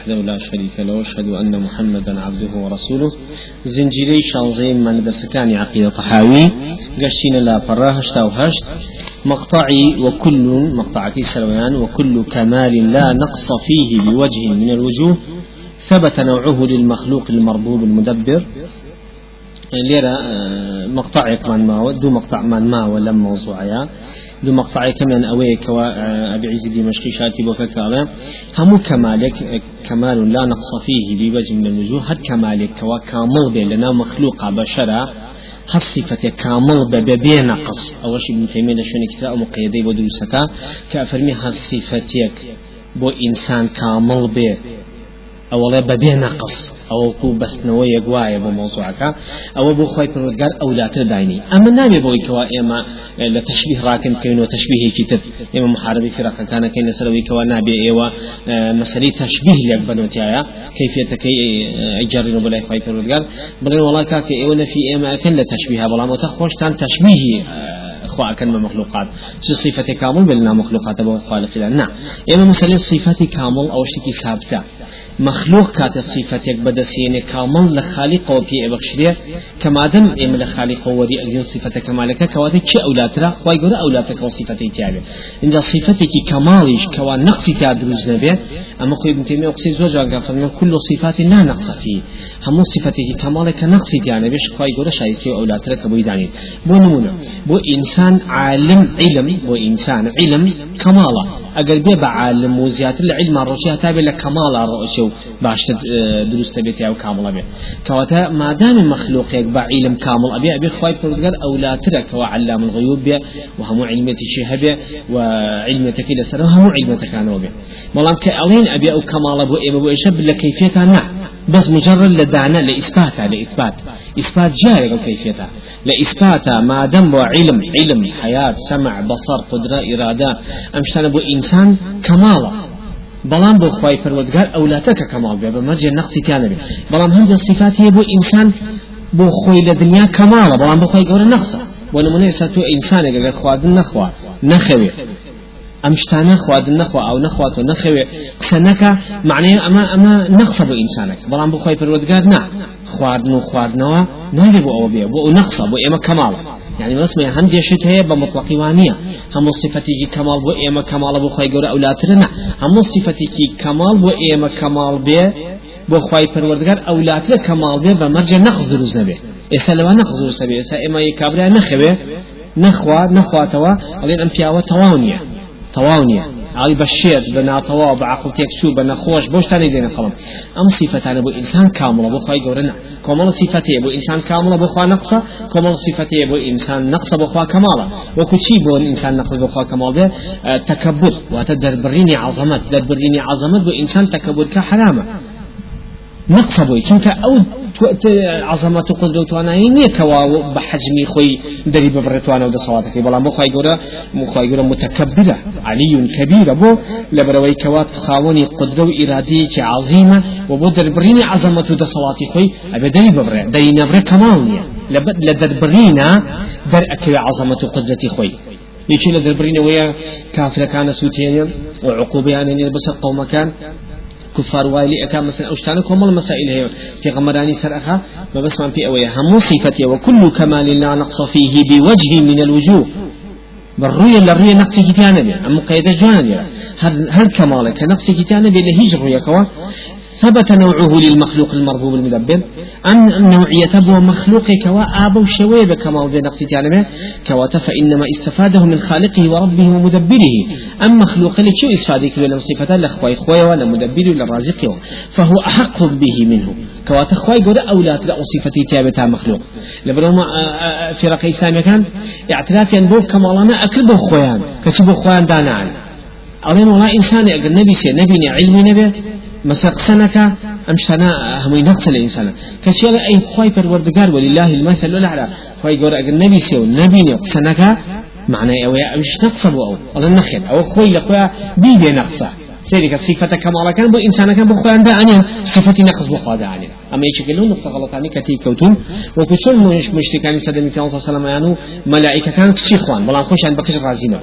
وحده لا شريك له واشهد أن محمدا عبده ورسوله. زنجيري شانزين من درسكاني عقيدة طحاوي قشين لا فراهش توهشت مقطعي وكل مقطعتي سلويان وكل كمال لا نقص فيه بوجه من الوجوه. ثبت نوعه للمخلوق المربوب المدبر. ليرة آه، مقطع كمان ما دو مقطع من ما ولا موضوعيا دو مقطع كمان أوي كوا آه، أبي عز دمشقي شاتي بوكا همو كمالك كمال لا نقص فيه بوجه من الوجوه هر كمالك كوا كامل بين لنا مخلوق بشرة هالصفة كامل ببي نقص. أول شيء ابن تيمية لشون كتاب مقيدي بدرسكا كأفرمي هالصفتك بو إنسان كامل به أولا ببي نقص. أو كو بس نوى يقواي بموضوعك أو بو خوي پروردگار أو لا تدايني أما نامي بو كوا إما لتشبيه راكن كينو تشبيه كتب إما محاربي فرقة كان كين سلوي كوا نابي إيوا مسألة تشبيه لك بنوتيايا كيفية كي أجرنوا بلا خوي پروردگار. بلين والله كاك إيوا في إما أكن لتشبيهها بلا متخوش تان تشبيه خوا كلمة مخلوقات شو صفة كامل بلنا مخلوقات أبو خالق نعم إما مسألة صفة كامل أو شتي ثابتة مخلوق كات صفتك بدسين كامل لخالق وفي بخشريه كما دم ام لخالق ودي أجل صفة كمالك كواتي كي اولاترا خواي غور اولاتك وصفتي تابع ان صفتك كمالش كوا نقص تادرز نبي اما خوي ابن تيميه اقصد زوجا كل صفات لا نقص فيه هم صفتك كمالك نقص يعني بش خواي غور شايسي اولاترا كبوي داني بو نمونه بو انسان عالم علم بو انسان علم كمالا اگر بي بعالم وزيات العلم الرشيه تابع لكمال الرشيه باش آه، دروست بيت أو كامل بي كواتا ما دام مخلوق بعلم كامل ابي ابي خواي فرزقر أو لا ترك وعلام الغيوب بي وهم علمتي شهبه وعلمتك إلى سر هم علمتك أنا بي ملام كالين ابي أو كمال ابو ابو ايشب لكيفيتها نعم بس مجرد لدعنا لإثباتها لإثبات إثبات. جائر كيفيتها لإثباتها ما دام علم علم حياة سمع بصر قدرة إرادة. أمشتنا بو إنسان كمالا بلان بو خواي پروردگار اولاتك كمال بي بمرجع نقصي كان بي بلان هند الصفات هي بو انسان بو خوي لدنيا كمال بلان بو قول نقصه بو نمونه ساتو انسان اگر خوادن نخوا ئەم شتانە خواردن نەخوا ئەو نەخواتەوە نەخەوێ. قسە نەکە معنەیە ئەمە ئەمە نەخسە بۆ ئینسانەکە. بەڵام بخۆی پەروەردگار نا. خواردن و خواردنەوە نابێ بۆ ئەوە بێ بۆ ئەو نەخسە بۆ ئێمە کەماڵە. يعني واسمه هم ديشت هي بمطلقي وانية هم صفتي كمال بو ايما كمال بو خاي گور اولاتنا هم صفتي كمال بو ايما كمال بي بو خاي پروردگار اولاتنا كمال بي بمرج نخزر زنبه اسلام نخزر سبي اسا ايما كابرا نخبه نخوا نخواتوا الين ام پیاوه تواونيه ألين أمبياوا تواونية تواونية علي بشير بنا طوا بعقل تكشو بنا خوش بوش تاني دينا قلم أم صفة أنا بو إنسان كامل أبو خواي قورنا كمال صفتي أبو إنسان كامل أبو خوا نقصة كمال صفتي أبو إنسان نقص أبو خوا كمالا وكشي بو إنسان نقص أبو خوا كمال ده آه، تكبر وتدبريني عظمت دبريني عظمت بو إنسان تكبر كحرامة نقص بوي چونك أو عظمة قدرة وأنا نية كوا بحجمي خوي دري ببرتوانا ودا صواتك بلان بو خواي قورا مو خواي قورا متكبرة علي كبيرة بو لبروي كوا تخاوني قدرة وإرادية عظيمة وبو دربريني عظمة ودا صواتي خوي أبي دري ببرة. دري نبرة كمالية لدربرينا در أكوي عظمة قدرة خوي يشيل دربرينا ويا كافر كان سوتين وعقوبة يعني بس قوم كان كفار وايلي أكا مثلا أوشتانا كومل المسائل هي في غمراني سرأخا ما بس من في أويا هم صفتي وكل كمال لا نقص فيه بوجه من الوجوه. بالرؤية للرؤية نقص كتانا بي أما قيدة جوانا هل كمالك نقص كتانا بي لهيج رؤية كوا ثبت نوعه للمخلوق المرغوب المدبر أن نوعية بو مخلوق كوا آبو شويب كما وذي نقصي تعلمه كوا فإنما استفاده من خالقه وربه ومدبره. أم مخلوق اللي شو استفادك لنا صفة لخوي خوي ولا مدبر ولا رازق فهو أحق به منه. كوا تخوي قد أولاد لا صفتي تابتا مخلوق. لبرو في رقي سامي كان اعتراف ينبوه كما لنا أكل بو خويان كسبو خويان دانا أولين والله إنسان أقل نبي سي نبي علمي نبي. مثلا قسنك أم شنا هم ينقص الإنسان. كشيء أي خوي پروردگار ولله المثل الأعلى خوي جور أجر نبي سيو نبي قسنك معناه أو مش نقص أو. الله نخل أو خوي لخويا بي بي نقصة. سيرك صفة كمال كان بو إنسان كان بخوي عند أنيا. صفة نقص بخوي عند أنيا. أما يشكل له نقطة غلطاني كتي كوتون. وكسر مش مشتكاني سيدنا صلى الله عليه وسلم ملائكة كانت تشيخوان بلا خوش عند بكش رازينه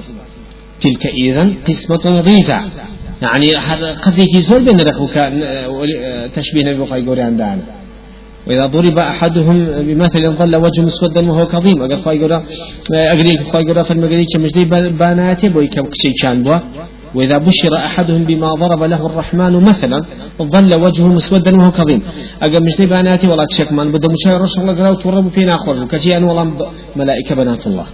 تلك إذا قسمة ضيزة يعني قد يجي زول بين رخوك تشبيه نبي بخاي قوري دانا وإذا ضرب أحدهم بمثل ظل وجه مسودا وهو كظيم. أقل خواهي قرا أقل خواهي قرا فالمقالي كمجدي باناتي بوي كشي كان بوا. وإذا بشر أحدهم بما ضرب له الرحمن مثلا ظل وجهه مسودا وهو كظيم. أقل مجدي باناتي ولا كشك من بدأ مشاهر رسول الله قرأ وتورب فينا أخر كجي أن والله ملائكة بنات الله.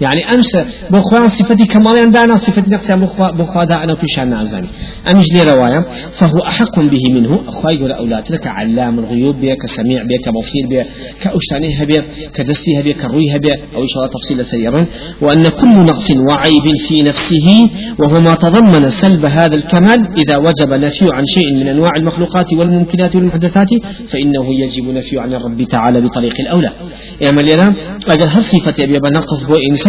يعني أمس بخوا صفتي كمال عندنا صفتي نقص بخوا دعنا في شان نعزاني أمش لي رواية فهو أحق به منه أخوي يقول أولاد لك علام الغيوب بك كسميع بك كبصير بك كأشتانيه بك كدسيه بك كرويه بك أو إن شاء الله تفصيل سيرا. وأن كل نقص وعيب في نفسه وهو ما تضمن سلب هذا الكمال إذا وجب نفي عن شيء من أنواع المخلوقات والممكنات والمحدثات فإنه يجب نفي عن الرب تعالى بطريق الأولى. يعني لنا أجل هالصفة يبي بنقص بو إنسان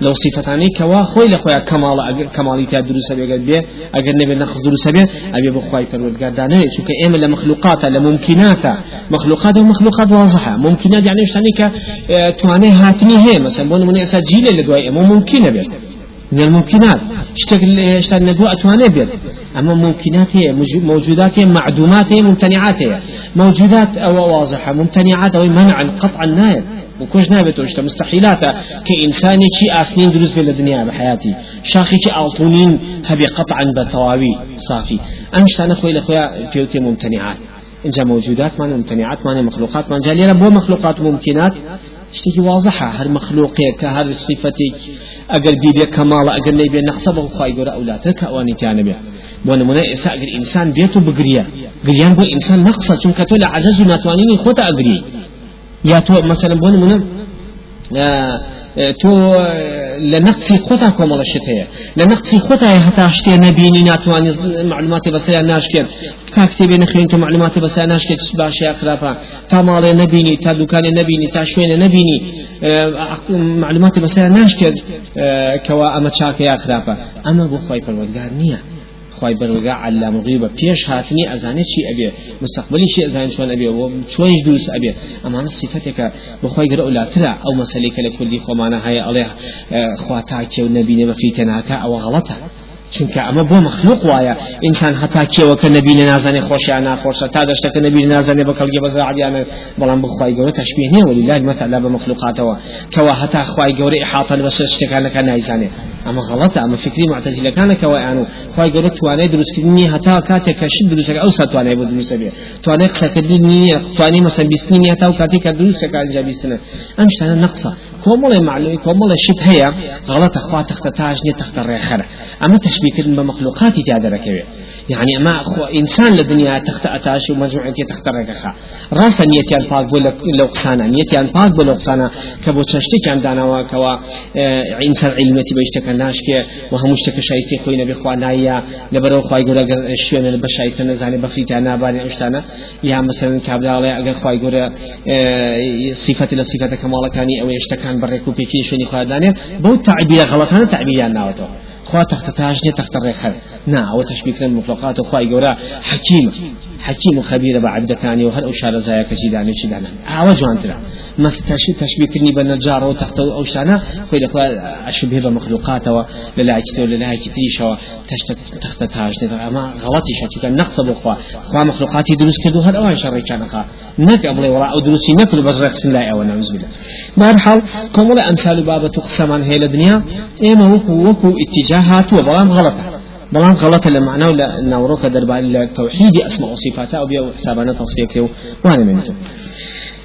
لو صفتاني كوا خوي لخويا كمال أجر كمالي تا دروس أبي أجر بيه أجر نبي نقص دروس أبي أبي بخواي فرودگار دانه شو كأيم لمخلوقات لممكنات مخلوقات ومخلوقات واضحة. ممكنات يعني تاني ك تواني هاتني هي مثلا بون من أسجيل اللي دواي مو ممكن بيه من الممكنات اشتغل اشتغل ندوء أتواني بيت أما ممكنات هي موجودات هي معدومات هي ممتنعات هي موجودات أو واضحة. ممتنعات أو منع قطع النايل وكوش نابت وشتا مستحيلات كإنساني شي آسنين دروس في الدنيا بحياتي شاخي شي ألطونين هبي قطعا بتواوي صافي أمش أنا خوي لخويا فيوتي ممتنعات إنجا موجودات ما ممتنعات ما مخلوقات ما جالي بو مخلوقات ممكنات شتي واضحة هر مخلوقك هر صفتك أقل بيبي كمال أقل نبي نقصب خواي قرأ أولادك أواني كان بيه بۆ نمونە ئێستا ئەگەر ئینسان بێت و بگریە. گریان بۆ ئینسان نەقسە چونکە تۆ ئەگری يا تو مثلا بون من آه، آه، تو لنقصي خطا كوم الله شتية لنقصي خطا حتى اشتي نبيني ناتواني معلومات بس يا ناشكر كاكتبي نخين تو معلومات بس يا ناشكر باش يا خرافة تا مال نبيني تا دكان نبيني تا شوين نبيني معلومات بس يا ناشكر كوا اما شاك يا خرافة اما بو خوي فرودگار نيه خواهی بروگا علام غیبه پیش هاتنی ازانه چی ابی مستقبلی چی ازانه چون ابی و چونش دروس ابی اما صفته که بخواهی گر اولا ترى أو مسئله که لکلی خمانه های علیه خواتا که و نبینه بفیتناکا أو غلطه. چونکە ئەمە بۆ مخلوق وایە. ئینسان هەتا کێوەکە نبی لە نازانێ خۆشیان ناخۆشە تا دەشتەکە نبی نازانێ بە کەلگە بەزاعیانە بەڵام بخوای گەورە تشبیه نیە ولی مثلا بە مخلوقاتەوە کەوا هەتا خوای گەورە ئحاطە بە شتەکانەکە نایزانێ. ئەمە غەڵەتە ئەمە فکری معتەزیلەکانەکەوە یان و خوای گەورە توانای دروستکردنی هەتا کاتێک کە شت دروستەکە ئەو ساتوانای بۆ دروستە بێ. توانای قسەکردنی نییە توانی مەسەن بیستنی هەتا و کاتێک کە دروستەکە ئەنجا بیستنە. ئەم شتانە نەقسە کۆمەڵی معلومی کۆمەڵی شت هەیە غەڵەتە خوا تەختە تاژ نیە تەختە ڕێخەرە. ئەمە تشبیهکردن مخلوقاتی تیا دەرەکەوێت يعني ما أخو إنسان لدنيا تخت أتاش ومجموعة تخت رجخا راسا نيتيان باق بولا لو قسانا نيتيان باق بولا قسانا كبو تشتي كان دانا وكوا إنسان علمتي بيشتك ناشكي وهم مشتك شايسي خوينا بإخوانايا لبرو خواي قولا شوين البشايسة نزاني بفريتا ناباني أشتانا يا مثلا كابدا علي أقل خواي قولا صفة لصفة كمالا كاني أو يشتكان بريكو بيكي شوني خواي داني بو تعبير غلط هنا تعبير ناوتو. خوا تحت تاجني تحت الرخر نا أو تشبيك المخلوقات وخوا يقول حكيم حكيم خبير بعبد كاني وهل أشار زايا كجداني جدانا عوج ترى. ما تشبيك ني بالنجار وتحت أو شانا خوي أخوة أشبه بمخلوقات وللاعكت وللاعكت تيشا تحت تحت تاجني أما غلطي شاتي كان نقص بخوا خوا. مخلوقاتي دروس كدو هل أوان شر كان خا نك أبلي وراء دروسي نكل بس رخص لا أو نعوذ بالله. مرحل كم أمثال بابا تقسم عن هي الدنيا إما وكو وكو اتجاهات وبرام غلطة بلان غلط لمعنى ولا نوروك دربا التوحيد أسماء وصفاته أو بيو حسابنا تصفيك وأنا منته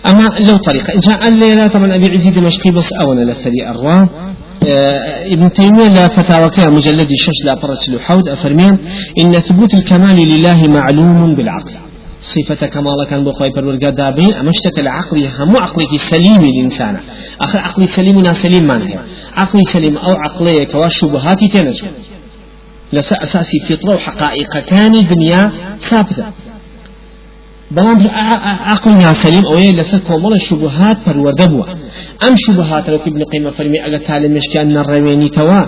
أما لو طريقة. جاء الليلة طبعا أبي عزيز دمشقي بس أولا للسري أروا آه، ابن تيمية لا فتاوى كان مجلد شش لا برة لحود أفرمين. إن ثبوت الكمال لله معلوم بالعقل. صفة كمال كان بخوي پروردگار دابين أمشتك العقل هم عقلك سليم الإنسان آخر عقل سليم سليم ما عقل سليم أو عقلية كواشبهاتي تنجم لسا أساسي فطرة وحقائق كان دنيا ثابتة. بلام عقلنا سليم أوي لسا كومل الشبهات پرورده بوا. أم شبهات لو ابن قيمة فرمي أغا تعلم مشكان الرويني توا.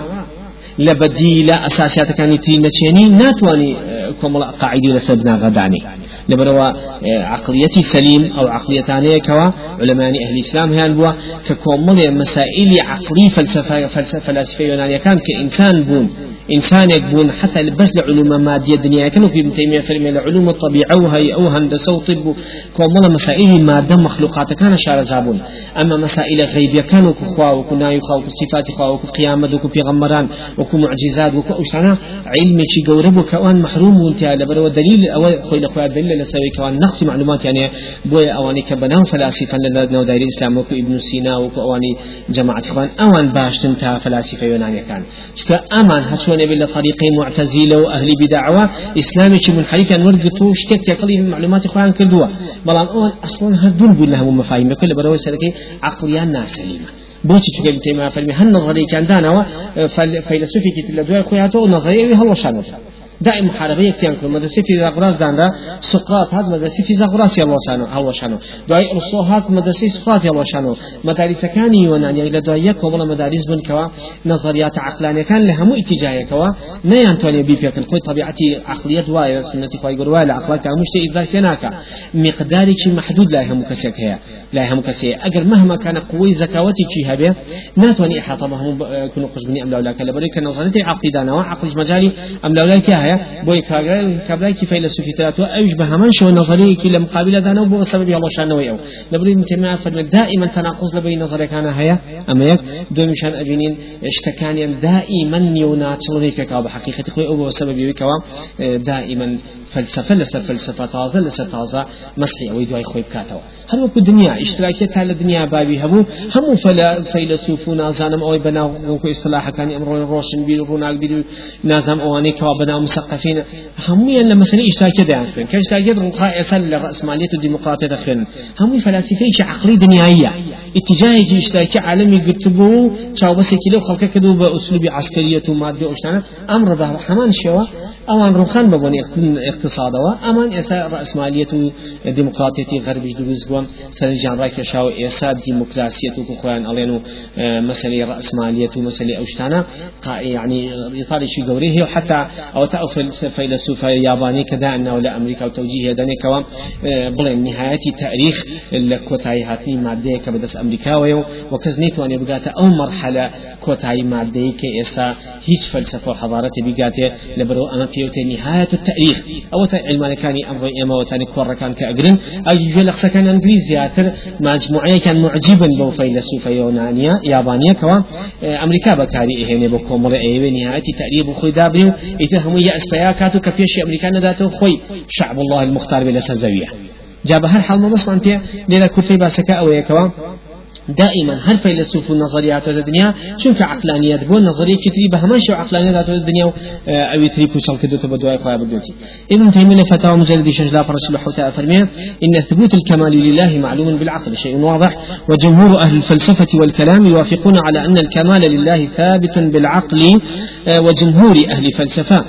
لبديل أساسيات كان تين نتشيني ناتواني كومل قاعدي لسبنا غداني لبروا عقليتي سليم أو عقليتانية كوا علماء أهل الإسلام هي بوا ككومل مسائل عقلي فلسفة فلسفة فلسفة يونانية كان كإنسان بون إنسان يكون حتى بس لعلوم مادية دنيا كانوا في ابن تيمية فرمي لعلوم الطبيعة وهي أو هندسة وطب كوملا مسائل مادة مخلوقات كان شار زابون. أما مسائل غيبية كانوا كخوا وكنا يخوا وكصفات خوا وكقيامة وكبيغمران وكو معجزات وكو أوسانا. علمي شي قورب وكوان محروم وانتهى لبرو دليل أو خوي لخوا دليل لسوي كوان نقص معلومات يعني بويا أواني كبناو فلاسفة لنا داير الإسلام وكو ابن سينا وكو أواني جماعة إخوان أوان باشتن تا فلاسفة يونانيا كان شكا أمان هشون بلا طريقي معتزيلة وأهل بدعوة. إسلامي شي منحرف أن ورقتو شتك يقلي معلومات إخوان كردوا. بلان أول أصلا هدون بلها مفاهيم. كل بروي سلكي عقليان ناس سليمة بۆچی چگەل تێما فەرمی هەن نظری کاندانەوە فەیلسوفی لە دوای خۆیاتەوە نظریەوی هەڵەشانەوە دائم محاربة يكتيان كل مدرسة في زغراس داندا سقراط هاد مدرسة في زغراس يلا شانو هوا شانو دعاء الرسول هاد مدرسة سقراط يلا شانو مدارس كان يونان إلى دعاء يكون مدارس بن كوا نظريات عقلانية كان لها مو اتجاه كوا ما ينتوني بي فيك الخوي طبيعتي عقلية واي سنة خوي قروا لا عقلك مش إذا كناك مقداري محدود لا هم كسيك هي لا هم كسي أجر مهما كان قوي زكاوتي شي هبه ناتوني إحاطة بهم كنوا قصبني أم لولا كلا بريك نظريتي عقيدانا وعقل مجالي أم لولا كها هەیە بۆی کابراایکی فەیلسوفی تراتوە ئەوش بە هەمان شەوە نظرەیەکی لە مقابلە دانا بۆ سبب هەڵۆشانەوەی ئەو. لەبری متما فەرمە دائما تناقض لەبەی نظرەکانە هەیە. ئەمە یەک دومیشان ئەبینین شتەکانیان دائما نیو ناچڵێکەکە بە حقیقەتی خۆی ئەو بۆ سببیەوەیکەوە دائما فلسفة لسر فلسفة تازة لسر تازة مسحي أو يدوي خوي بكاتوا هل وكو دنيا اشتراكية تال الدنيا بابي هبو همو فلا فيلسوف نازانم أو بنا وكو اصطلاح كان أمر روشن بيل روناق بيل نازم أواني كوا بنا مثقفين همو ين لما سني اشتراكية ديان خين كان اشتراكية رنقاء يسال لرأسمالية الديمقراطية دخين همو فلاسفة عقلي دنياية اتجاه اشتراكية عالمي قتبو شاو بس كيلو خلق كدو بأسلوب عسكرية ومادة وشتانا أمر به حمان شوا أوان روخان ببوني اقتصادەوە ئەمان ئێستا ڕسمالیت و دموکراتێتی غەربیش دروست بووم سەرجان ڕاکێشاو ئێستا دیموکراسیەت و خۆیان ئەڵێن و مەسلی ڕسمالیت و مەسلی ئەوشتانە يعني إطارشي قوري هي حتى أو تأفل فيلسوف ياباني كذا أنه لأمريكا وتوجيه دني كوا بلين نهاية تاريخ الكوتاي هاتي مادة كبدس أمريكا ويو وكزنيت وأن يبقى أو مرحلة كوتاي مادة كإسا هيج فلسفة وحضارة بقاته لبرو أما في نهاية التاريخ. أو علمان كان أمر إما وتاني كورة كان كأجرن أجي جل أقصى كان إنجليزي أتر مجموعة كان معجبا بو فيلسوفة يونانية يابانية كوا. أمريكا بكاري إهني بكم مرة أيوة نهاية تقريب خوي دابريو. إذا هم يأس فياكاتو كفيش أمريكا نداتو خوي شعب الله المختار بلا سزوية جاب هر حال ما بس أنت ليلة كل باسكا أو يكوا دائما هل فيلسوف النظريات الدنيا؟ شو في عقلانيات بو نظرية كتري بهمان شو عقلانيات الدنيا أو يتري بوشل كدو تبدو خواه بدوتي ابن تيمية فتاوى مجلد شجلا فرش بحوتا فرمي إن ثبوت الكمال لله معلوم بالعقل شيء واضح. وجمهور أهل الفلسفة والكلام يوافقون على أن الكمال لله ثابت بالعقل وجمهور أهل الفلسفة.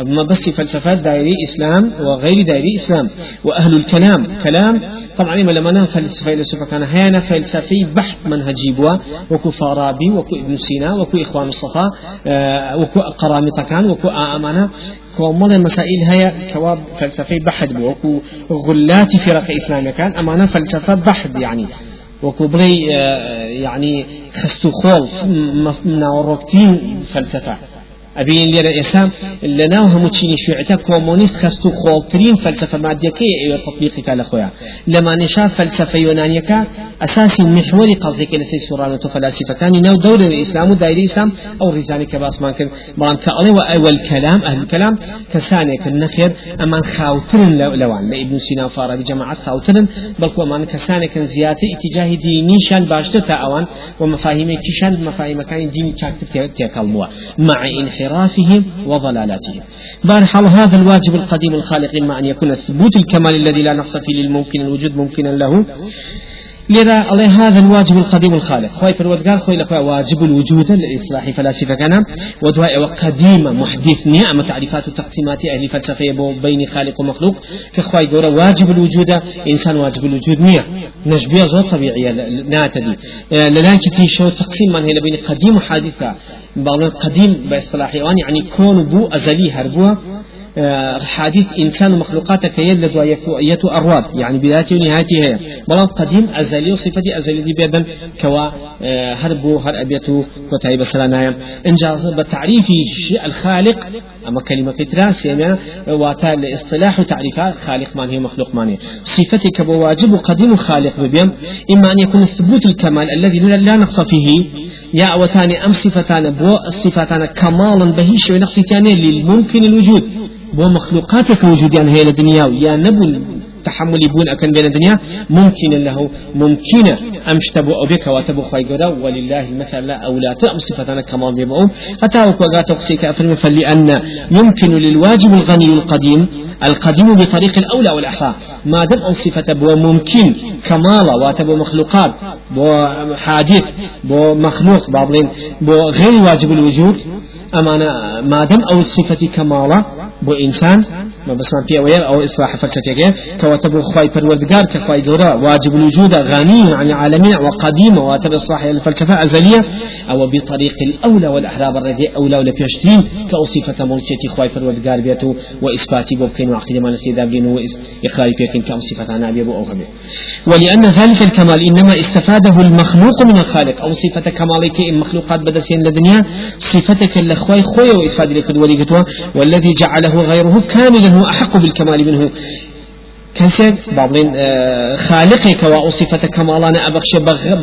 أما بس فلسفات دائري إسلام وغير دائري إسلام وأهل الكلام كلام. طبعا لما أنا فلسفة فلسفة كان هيانا فلسفي بحث منهجي بوا. وكو فارابي وكو ابن سينا وكو إخوان الصفا آه وكو قرامطة كان وكو أمانة كومل مسائل هي كواب فلسفي بوا. وكو غلات فرق إسلامية كان أمانة فلسفة بحث يعني. وكو بري آه يعني خستو خول من وروكتين أبين لنا إسام لنا هم تشيني شيعتا كومونيست خستو خولترين فلسفة مادية أيوة تطبيقك لخويا لما نشاف فلسفة يونانية أساسي محور قصدك لسي سورانة فلاسفة كان نو دور الإسلام ودائر الإسلام أو رزاني كباس ما كان بان كأولي وأول كلام أهل الكلام كساني كالنخير أما خاوترن لوان. لابن سينا وفارابي جماعة خاوترن بل أما كساني كان زيادة اتجاه ديني شان باشتة أوان ومفاهيم كشان مفاهيم كان ديني تاكتب تيكالموا مع انحراف انحرافهم وضلالاتهم. بارحال هذا الواجب القديم الخالق إما أن يكون ثبوت الكمال الذي لا نقص فيه للممكن الوجود ممكنا له لذا الله هذا الواجب القديم الخالق. خوي فرودقار خوي لخوي واجب الوجود لإصلاح فلاسفة كان ودواء وقديمة محدث نعم تعريفات وتقسيمات أهل فلسفة بين خالق ومخلوق. كخوي دورة واجب الوجود إنسان واجب الوجود نية. نجبية زور طبيعية ناتدي. لذلك في شو تقسيم من هي بين قديم وحادثة. بعض قديم باصطلاح يعني كون بو أزلي هربوه آه، حادث إنسان ومخلوقات كيد يتو أرواد يعني بدايته ونهايته هي. بلان قديم أزلي وصفتي أزلي دي بيدن كوا آه، هربو هر أبيتو كتايب سلانايا. إنجاز بتعريف الخالق أما كلمة كتراس يعني واتا لاصطلاح تعريفات خالق من هي مخلوق من هي. صفتك بواجب قديم خالق ببيم. إما أن يكون ثبوت الكمال الذي لا نقص فيه يا أوتاني أم صفتان بو الصفتان كمالا بهيش ونقص تاني للممكن الوجود. بو مخلوقاتك وجوديان هي الدنيا يا نبو تحمل يبون أكن بين الدنيا ممكن له ممكن أمشتبو أو بك واتبو خيقرا ولله المثل لا أو لا تأم صفتنا كمان بيبعو حتى وقات تقصيك أفرم فلأن يمكن للواجب الغني القديم القديم بطريق الأولى والأحرى. ما دام أو صفة بو ممكن كمالا واتبو مخلوقات بو حادث بو مخلوق بعضين بو غير واجب الوجود أمانة ما دام أو الصفة كمالا بو إنسان ما بس ما أويا أو إصلاح فلسفة كواتب خواي پروردگار كخواي جورا واجب الوجود غني عن العالمين وقديم واتب إصلاح الفلسفة أزلية أو بطريق الأولى والأحراب الردي أولى ولا بيشتين كأصفة ملكية خواي پروردگار بيتو وإثباتي بوكين وعقيدة ما نسيدا بين وإخلاي بيكين كأصفة أنا بيبو أو غبي ولأن ذلك الكمال إنما استفاده المخلوق من الخالق. أو صفة كمالك المخلوقات بدسين لدنيا صفتك الأخوي خوي وإثبات لك والذي جعله غيره كاملا هو أحق بالكمال منه. كسد بابلين آه، خالقك وصفة كمالانا أبخش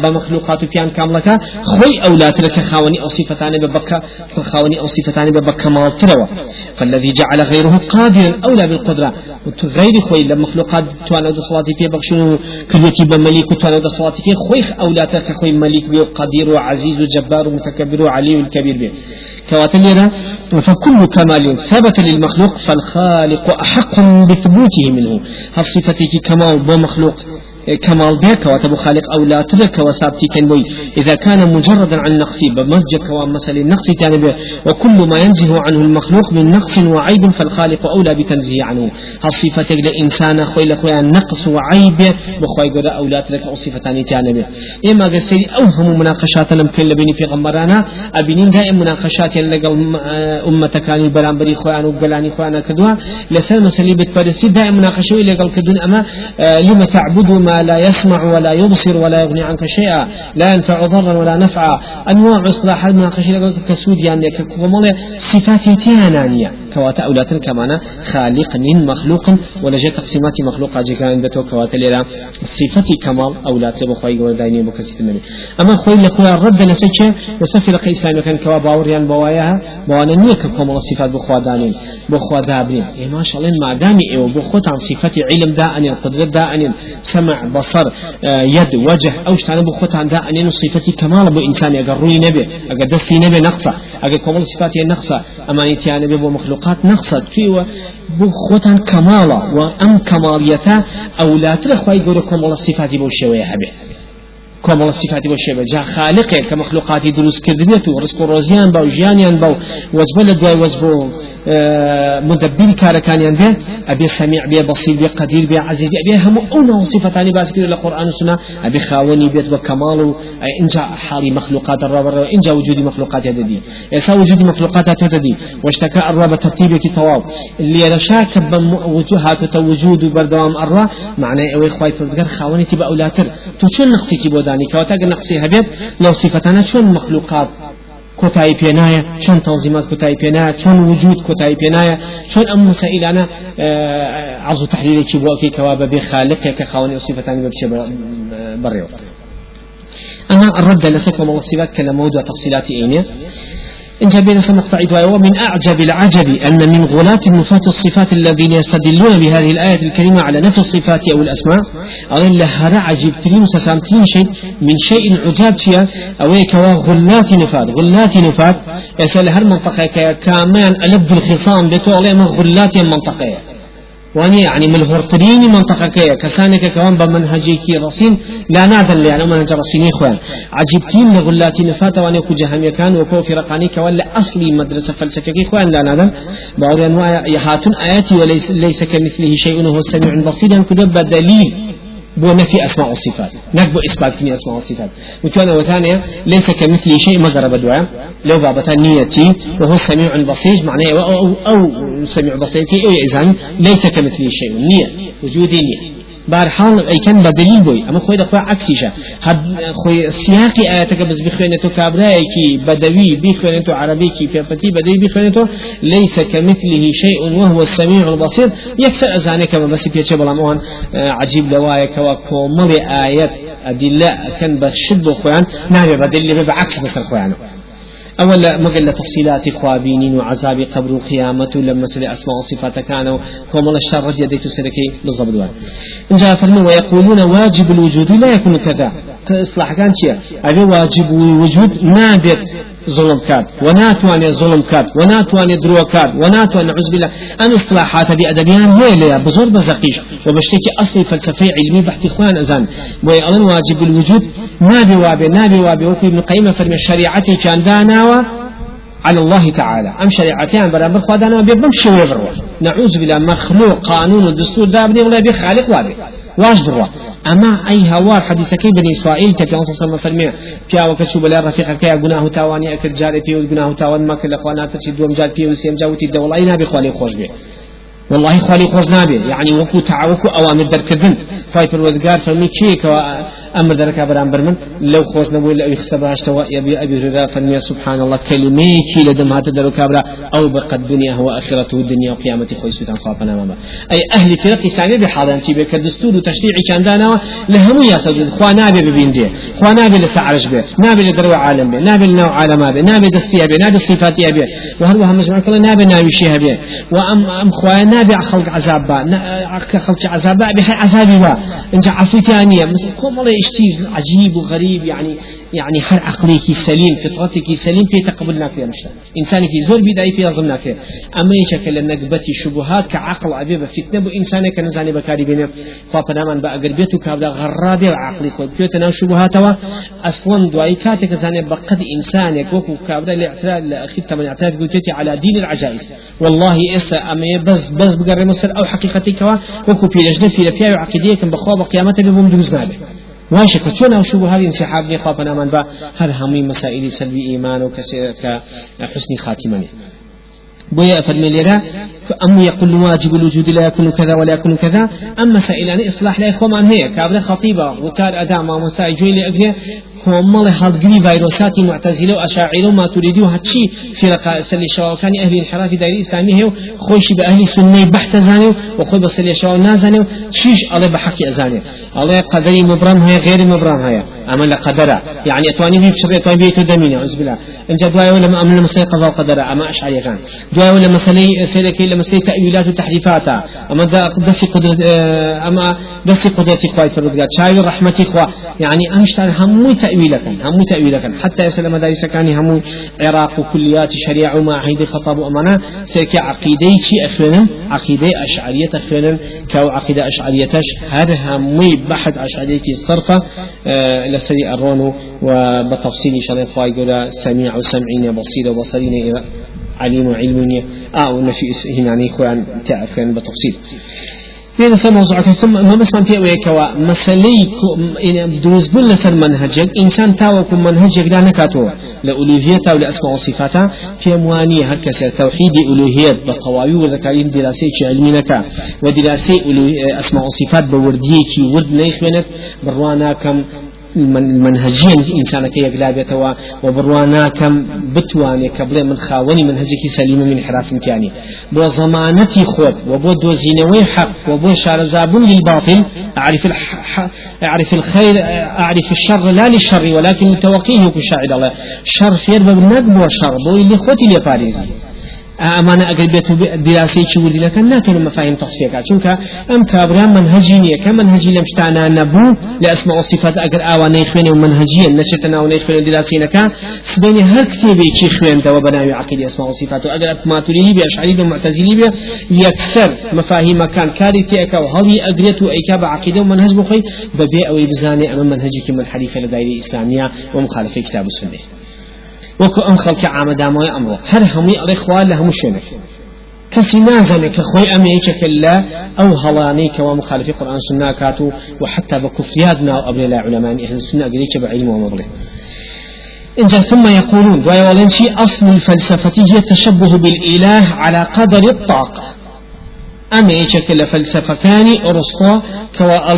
بمخلوقات بيان كاملك. خوي أولاد لك خاوني أو ببكة خاوني أو صفتان ببكة مال تروى فالذي جعل غيره قادرا أولى بالقدرة. غير خوي لمخلوقات توانا دو صلاتي في بخشنو كليتي بمليك توانا دو صلاتي في خوي أولاد لك خوي مليك بيو قدير وعزيز وجبار ومتكبر وعلي الكبير بيو. كواتلنا فكل كمال ثبت للمخلوق فالخالق أحق بثبوته منه. هالصفتي كمال بمخلوق كمال بيك وتبو خالق أو لا تدك وسابتي كنبوي إذا كان مجردا عن نقصي بمسجد ومثل النقص كان وكل ما ينزه عنه المخلوق من نقص وعيب فالخالق أولى بتنزيه عنه. هالصفتك لإنسان خوي لخويا نقص وعيب بخوي قد أو لا تدك أو صفتان تانا به إما قسيري أوهم مناقشات لم كن لبني في غمرانا أبنين دائم مناقشات لقل أمة كانوا بري خوان وقلاني خوانا كدوا لسال مسلي بتبرسي دائم مناقشة لقل كدون أما لما تعبدوا ما لا يسمع ولا يبصر ولا يغني عنك شيئا لا ينفع ضرا ولا نفعا. أنواع إصلاح المناقشة كسود يعني كمال صفات تيانانية كواتا أولاد كمان خالق من مخلوق ولا جاء تقسيمات مخلوق أجي كان دتو كواتا ليلا صفة كمال أولاد بخوي قول دايني بكسيت النبي أما خوي لخويا رد لسجة وسفر قيسان كان كوا باوريان بواياها بوانا نيك كمال الصفات بخوا دانين بخوا دابرين إيه ما شاء الله ما دامي إيه بخوت عن صفة علم دائن القدرة دائن سمع بصر آه، يد وجه أو شتان بخوت عن دائن صفة كمال بو إنسان أجر نبي دستي نبي نقصة أجر كمال صفات نقصة أما يتيان نبي بمخلوق مخلوقات نقصد فيه بخوتان كمالا وأم كماليتا أو لا ترخوا يقول كمال الصفات بوشوية هبه كمال الصفات والشبه جا خالقه كمخلوقات دروس كردنيته رزق روزيان باو جيانيان باو وزبل دواي وزبو آه مدبر كاركانيان به أبي سميع بي بصير بي قدير بي عزيز بي هم أونا صفتان باس كده القرآن والسنة أبي خاوني بيت وكمال إنجا حالي مخلوقات الرب إنجا وجود مخلوقات يددي إسا وجود مخلوقات يددي واشتكى الرب ترتيب كتواب اللي رشاك وجوهات وجود بردوام الرب معناه أوي خواي فردقر خاوني تبقى أولاتر تو شو نقصي كيبو داني كواتا نقصي هبيت لو صفتنا شون مخلوقات كوتاي بينايا شون تنظيمات كوتاي بينايا شون وجود كوتاي بينايا شون أم مسائلنا آه عرض تحليل كي بوكي كوابا بخالق كخواني صفتان ببشي بريو أنا الرد لسكم الله صفات كلام موضوع تفصيلات إينيا إن جابين مقطع ومن أعجب العجب أن من غلاة نفاة الصفات الذين يستدلون بهذه الآية الكريمة على نفي الصفات أو الأسماء أو لها عجب تريم سسامتين شيء من شيء عجاب شيء أو كوا غلات نفاة غلات نفاة يسأل هر منطقة كامان ألب الخصام بتوع غلات منطقة. واني يعني من الهورتريني منطقة كيا كسانك كوان بمنهجي كي رصين لا نادل يعني منهج رصيني إخوان عجبتين لغلاتي نفاتا واني كو جهمي كان وكو فرقاني كوان لأصلي مدرسة فلسفة إخوان لا نادل بعض أنواع يهاتون آياتي وليس ليس كمثله شيء وهو السميع البصير كدب دليل بو نفي أسماء والصفات نكبو إثبات في أسماء والصفات وكان وتانية ليس كمثله شيء ما قرب الدعاء لو بابتا نيتي وهو السميع البصير معناه أو, أو, أو سميع بصيرتي أو إذن ليس كمثله شيء. نية وجودي نية. بارحال أي كان بدليل بوي أما خوي دخوا عكسيشة هب خوي سياقي آياتك بس بخوينتو كابراي كي بدوي بخوينتو عربي كي بيفتي بدوي بخوينتو ليس كمثله شيء وهو السميع البصير يكسر أزانك ما بس بيتش بلا موان عجيب لوايا كوا كومل آيات أدلة كان بشد خوان نعم بدليل بعكس بس خوانه أولا مقل تفصيلات خوابين وعذاب قبر وقيامة لما سلي أسماء وصفات كانوا كومل الشر يديت سلكي بالضبط إن جاء فرموا ويقولون واجب الوجود لا يكون كذا. إصلاح كان شيء أبي واجب الوجود نابت ظلم كات وناتواني ظلم كات وناتواني درو كات وناتواني نعوذ بالله أن إصلاحات دي أدبيان ليا بزور بزقيش وبشتكي أصلي فلسفي علمي بحث إخوان أزان ويألن واجب الوجود نابي وابي نابي وابي وكي ابن قيمة فرمي الشريعة كان داناوا على الله تعالى أم شريعتين برابر خدانا بيبمشي ويبروا نعوذ بالله مخلوق قانون الدستور دابني ولا بخالق وابي واش بروا أما أي هوار حديث كي بني إسرائيل كي الله صلى الله عليه وسلم كي وكشو بلا رفيق كي جناه تاواني أكد جاري في جناه تاوان ما كل أخوانات تشدوم جار في وسيم جاوتي الدولة أي نبي خوالي خوش به والله خالي خوز نابي يعني وكو تعاوكو أوامر دركدن فاي پروردگار فرمي كيك أمر دركا بران برمن لو خوز نبو لو يخسبها اشتوى يبي أبي رضا فرمي سبحان الله كلمي كي لدم هات دركا برا أو بقى الدنيا هو آخرته الدنيا وقيامة خوي سوتان خوابنا ماما أي أهل فرق إسلامي تي بك دستور وتشريع كان دانا لهمو يا سجد خوا نابي ببين دي خوا نابي لسعرش به نابي لدرو عالم به نابي لنوع عالم به نابي دستيا به نابي صفاتيا به وهروها مجمع كلا نابي نابي شيها به وأم أم خوانا نابع خلق عذاب با خلق عذاب بحي عذابي با انت عفيتانية مثل كل الله اشتي عجيب وغريب يعني. يعني هر عقلك سليم فطرتك سليم في تقبلنا في مشتا إنسانك زور بداية في ظلمنا في أما يشكل نقبة شبهات كعقل أبي بفتنة بو إنسانك نزاني بكاري بينه فبنامان بأقر بيتو كابدا غرابي وعقلي خود بيوت ناو شبهات أصلا دعاي كاتك زاني بقد إنسانك وكو كابدا الاعتراف لأخي تمن إعتراف على دين العجائز. والله إسا أما بس بس بقر مصر أو حقيقتك وكو في لجنة في لفيا وعقيديك بخواب قيامته بهم دروز واش كتشون أو شبه هذه انسحاب لي خافنا من با هذا همي مسائل سلبي إيمان وكحسن خاتمة بويا فرمي أم يقول واجب الوجود لا يكون كذا ولا يكون كذا. أما سائلان إصلاح لا يخوم عن هي؟ كابرة خطيبة وكار أداء ما مسائل جوي لأجل كومل هالجري فيروسات معتزلة وأشاعرة وما تريدوا هاتشي في رقاء سلي شواء كان أهل الانحراف دايري الإسلامي هو خوش بأهل السنة بحث زاني وخوي بسلي شواء نازاني شيش الله بحكي أزاني الله قدري مبرم هي غير مبرم هي أما لقدرة يعني أتواني بي بشر أتواني بي تدمين أعوذ بالله. إن دعاء ولا أمن مسألة قضاء قدرة أما أشعري كان. دعاء ولا مسألة سيدك إلا مسألة تأويلات وتحريفات أما دسي قدرة أما دسي قدرة إخوة فرودقات شايل رحمة إخوة. يعني أمشتر همو تأويلة همو تأويلة حتى يسلم دارس كان همو عراق وكليات شريعة وما عهد خطاب وأمانة. سيك عقيدة شيء أخونا عقيدة أشعرية أخونا كو عقيدة أشعرية هذا همو بحث أشعرية الصرفة آه لسري أرونو. وبتفصيل شريط فايقولا سميع وسمعين بصير وبصرين عليم وعلم آه ونفي هنا يعني اخوان تعرف بتفصيل. بين سر موضوعات ثم ما بس من في كوا مسلي إن دروز بل لسر منهجك إنسان تاوك منهجك لا نكاتو أو لأسماء وصفاته في أمواني هكذا توحيد ألوهية بقوايو وذكارين دراسة علمينك ودراسة أسماء وصفات بورديك ورد نيخونك بروانا كم منهجيا إنسان كي يقلابيتوا وبروانا كم بتواني قبل من خاوني منهجك سليم من حراف امكاني. بو ضمانتي خود وبو دوزينوي حق وبو شارزابون للباطل أعرف الح... أعرف الخير أعرف الشر لا للشر ولكن متوقيه كشاعر الله. شر فير بنقب وشر بو اللي خوتي لباريزي أمانة أقل بيت دراسي شو ودي لك ناتون مفاهيم تصفيقات چونك أم كابران منهجينية كمنهجي لمشتانا نبو لأسماء الصفات أقل آوا نيخوين ومنهجيا نشتنا ونيخوين دراسي نكا سبيني هر كتابي كي خوين دوا بناوي عقيدة أسماء الصفات وأقل ما تريد بأشعري بمعتزلي بي يكسر مفاهيم كان كاري تيكا وهذه أقلت وإيكاب عقيدة ومنهج بخي ببيع ويبزاني أمام منهجي كمن حديثة لدائرة إسلامية ومخالفة كتاب السنة وكو أم خلق عام داموي أمره هر همي على إخوان لهم شنك كسي نازل كخوي أمي كلا أو هلاني كوا مخالف قرآن سنة كاتو وحتى بكفرياتنا وأبري لا علماء أهل السنة قريش بعلم ومبري إنجا ثم يقولون ويولنشي أصل الفلسفة هي التشبه بالإله على قدر الطاقة. أما يشكل فلسفة كاني أرسطو كوا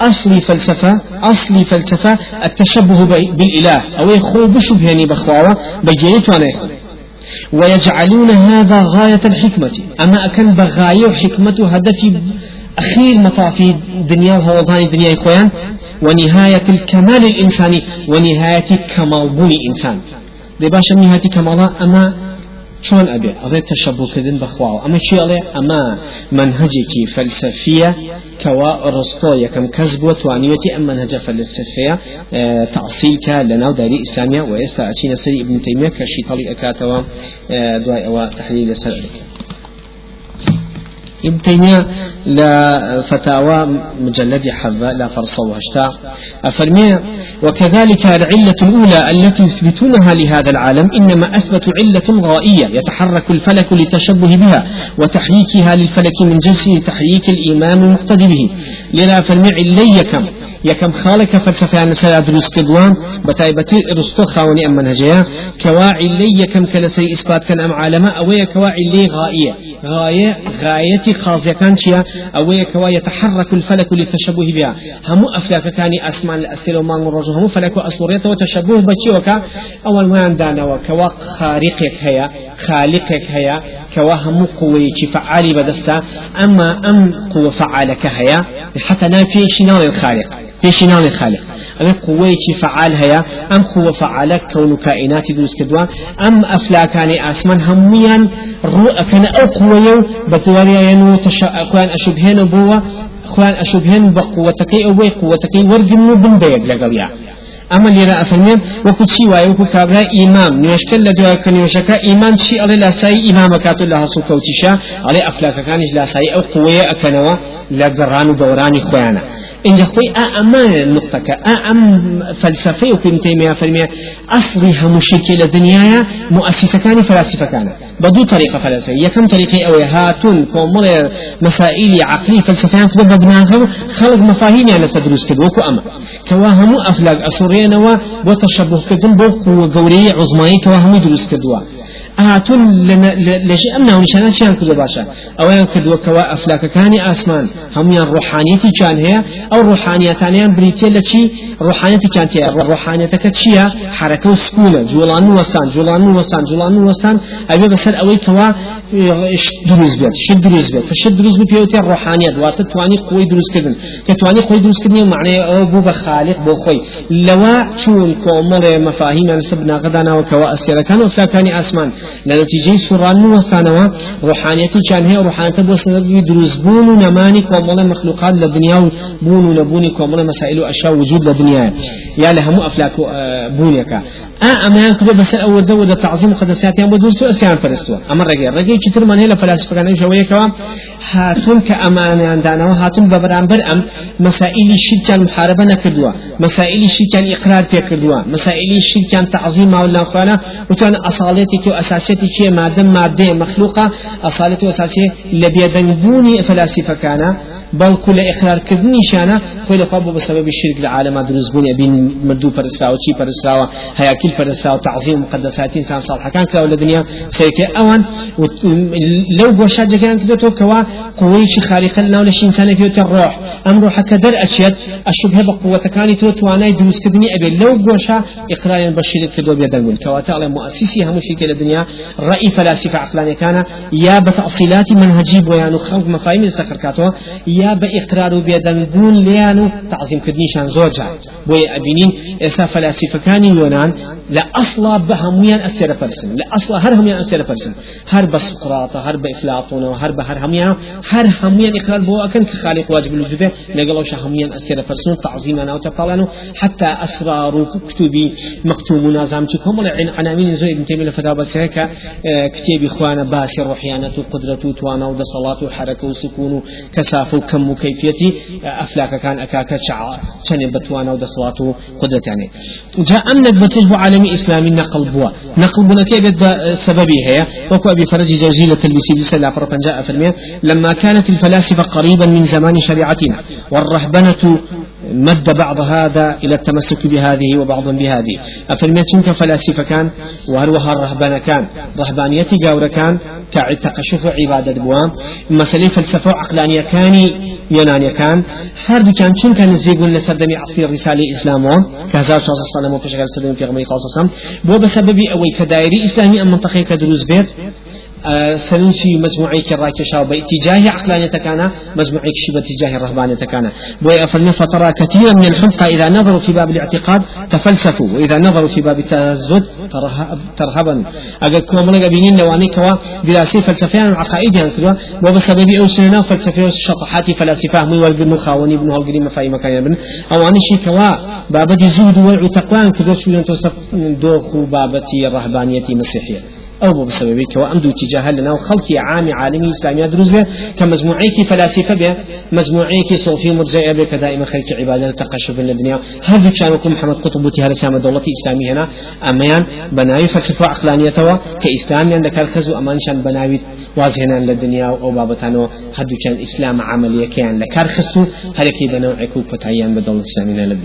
أصل فلسفة أصل فلسفة التشبه بالإله. أو يخو بشبهني بخواوة بجيت يخو ويجعلون هذا غاية الحكمة. أما أكن بغاية وحكمة هدف أخير مطافي دنيا وهوضان دنيا إخوان. ونهاية الكمال الإنساني ونهاية كمال بني إنسان. دي باشا نهاية كمال أما شلون أبي أبي تشبه كذن بخواه أما شيء عليه أما منهجك فلسفية كوا أرسطو يكم كذب وتوانيوتي أما منهج فلسفية آه تعصيلك لنا داري إسلامية ويستا أتينا سري ابن تيمية كشي طلي أكاتوا آه دواء تحليل سرعي ابن تيمية لا فتاوى مجلد حبة لا فرصة وهشتا أفرمي وكذلك العلة الأولى التي يثبتونها لهذا العالم إنما أثبتوا علة غائية يتحرك الفلك للتشبه بها وتحريكها للفلك من جنس تحريك الإمام المقتدي به. لذا فرمي علي يكم يكم خالك فلسفة عن سلا دروس كدوان بتايبتي رستو خاوني أم منهجيا كواعي لي يكم كلسي إثبات كان أم عالمة أو كواعي لي غائية. غاية غايتي خاصية كان شيا أو كوا يتحرك الفلك للتشبه بها. هم أفلاك كان أسمان الأسئلة وما الرجل هم فلك أسوريته وتشبه بشيوكا أول ما عندنا وكوا خارقك هيا خالقك هيا كوا هم قوي فعالي بدستا أما أم قوة فعالك هيا حتى نافي شنال الخالق في ناڵی الخالق ئەمە قوەیەکی فعال هەیە؟ ئەم قوە فعالە کەون و کائیناتی دروست کردووە؟ ئەم ئەفلاکانی ئاسمان هەمویان ڕوو ئەکەنە ئەو قوەیە و بە دوواریان و خۆیان ئەشوبهێنە بووە خۆیان ئەشوبهێن بە قوەتەکەی ئەوەی قوەتەکەی وەرگن و بن بەیەک لەگەڵیا ئەمە لێرە ئەفەرمێن وەکو چی وایە؟ وەکو کابرا ئیمام. نوێشتن لە دوایکە نوێشەکە ئیمان چی؟ ئەڵێ لاسایی ئیمامەکات و لە هەسو کەوتیشە. ئەڵێ ئەفلاکەکانیش لاسایی ئەو قوەیە ئەکەنەوە إن خوي أما نقطة أم فلسفة وكن تيمية فرمية أصلي هم شركة للدنيا مؤسسة كان فلاسفة كان بدو طريقة فلسفة يكم طريقة؟ أو هاتون كومل مسائل عقلية فلسفة سبب بناهم خلق مفاهيم يعني سدروس كدوكو أما. كواهم أفلاق أسوريين وتشبه كدن بوكو وقوري عظمائي كواهم دروس كدوا هاتون لشيء أمنا ونشانات شان كدو باشا؟ أو يان كدو كوا أفلاك كاني آسمان هم يان روحانيتي كان هي أو روحانيتانيان بريتي لشي روحانيتي كانت هي روحانيتك تشيا حركة وسكونة جولان وستان جولان وستان جولان وستان أبي بسر أوي كوا دروز بيت شد دروز بيت فشد دروز بيت بيوتي الروحانيات وات تواني قوي دروز كدن كتواني قوي دروز كدن معنى أو بو بخالق بو خوي لوا شون كومر مفاهيم نسبنا غدانا وكوا لنتيجة سران وستانوا روحانيتي كان هي روحانيته بو سبب دروز بون ونماني كومر مخلوقات للدنيا بون ونبوني كومر مسائل أشياء وجود للدنيا يا لهم أفلاك بونيكا آه أما ينكبه بس أول دولة تعظيم قدسيات يوم بدوستو أسكان فرستوا أما رجع رجع كتير من هلا فلاسفة كانوا شوية كوا هاتون كأمان عندنا وهاتون ببرامبر أم مسائل الشرك المحاربة نكدوا مسائل الشرك الإقرار تكدوا مسائل الشرك تعظيم مولنا خوانا وكان أصالتك وأساسيتك مادة مادة مخلوقة أصالتك وأساسية لبيدنبوني فلاسفة كان بەڵکو لە ئقرارکردنیشانە خۆی لە بۆ بسبب الشرك العالم دروست بوون بين مردوو پەرستراوە چی پەرستراوە هەیەکیل پەرستراوە تعظیم مقدساتی إنسان صالحەکان کراوە لە دنیا سەیکە ئەوان لەو بۆشا جەکان کردێتەوە کەوا قوەیەکی خارقە لەناو لەش ئینسانە پێوتە ڕۆح ئەم ڕۆحەکە دەر ئەچێت ئەشبه بە قوەتەکانی تۆ توانای دروستکردنی ئەبێت لەو گۆشە ئقرایان بە شرک کردو بێدەنگون کەواتە ئەڵێ مؤسسی هەموو شیکە لە دنیا ڕئی فەلاسفە عقلانەکانە یا بە تەفصیلاتی منهجی بۆیان و خەڵک مەفاهیمی لەسەر کاتەوە یا بە ئقرار و بێدەنگبوون لیان و تعظیم کردنیشان زۆر جار بۆیە ئەبینین ئێستا فەلاسیفەکانی یۆنان لە ئەسڵا بە هەمویان ئەستێرە فەرسن لە ئەسڵا هەر هەمویان ئەستێرە فەرسن هەر بە سقراطە هەر بە ئفلاطونەوە هەر بە هەر هەمویان هەر هەمویان ئقرار بۆ ئەکەن کە خالق واجب الوجوده لەگەڵەوە هەمویان ئەستێرە فەرسن و تعظیمان ناوتە پاڵان و حتى ئەسرار و کتوبی مەکتوم و نازام چ کۆمەڵ عناوین زۆر ابن تيمية لفتاة بسيكا كتابي إخوانا باسي روحيانة قدرة توانا و دصلات و حركة و سكون و كسافة و وكم وكيفيتي أفلاك كان أكاك شع شن بتوانا ودسواته قدرة يعني جاء أمنك بتجب عالمي إسلامي نقل بوا. نقل بنا كيف سببي هي؟ وكو أبي فرج جوزي للتلبيسي بسلا فرقا جاء فرمي لما كانت الفلاسفة قريبا من زمان شريعتنا والرهبنة مد بعض هذا إلى التمسك بهذه وبعض بهذه. أفرميتنك فلاسفة كان؟ وهروها الرهبان كان؟ رهبانيتي قاورة كان؟ كتقشف عبادة بوام مسألة فلسفة عقلانية كان؟ يونانية كان؟ هردو كان شن كان الزيقون لسردمي عصير رسالة إسلام كهزار صلى الله عليه وسلم وفشغل سردمي في غمي قاصصا بو بسبب أوي كدائري إسلامي أم منطقة كدروز بيت سننشي مجموعي كراكشا باتجاه عقلانية كان مجموعي كشي باتجاه الرهبانية كان ويأفلنا فترى كثيرا من الحمقى إذا نظروا في باب الاعتقاد تفلسفوا وإذا نظروا في باب التهزد ترهبا أقل كومنا قبينين لواني كوا دراسي فلسفيان وعقائد يعني كدوا وبسبب أوسنا فلسفة شطحات فلاسفة مي والبن خاوني ابن هالقريم مفاي مكان ابن أو أني شي كوا بابتي زهد والعتقوان كدوا شو ينتصف دوخ بابتي الرهبانية مسيحية أو بسبب كوا أمدو تجاه لنا وخلقي عام عالمي إسلامي أدرس به كمجموعيك فلاسفة به مجموعيك صوفي مرجئة به كدائما خلق عبادة تقشف الدنيا. هذا كان محمد قطب هذا سام دولة إسلامي هنا؟ أميان بناوي فلسفة عقلانية توا كإسلامي عندك الخزو أمان شان بناوي واجهنا للدنيا أو بابتانو هذا كان إسلام عملية كان لكار خصو هذا كي بنوعكو فتعيان بدولة إسلامية للدنيا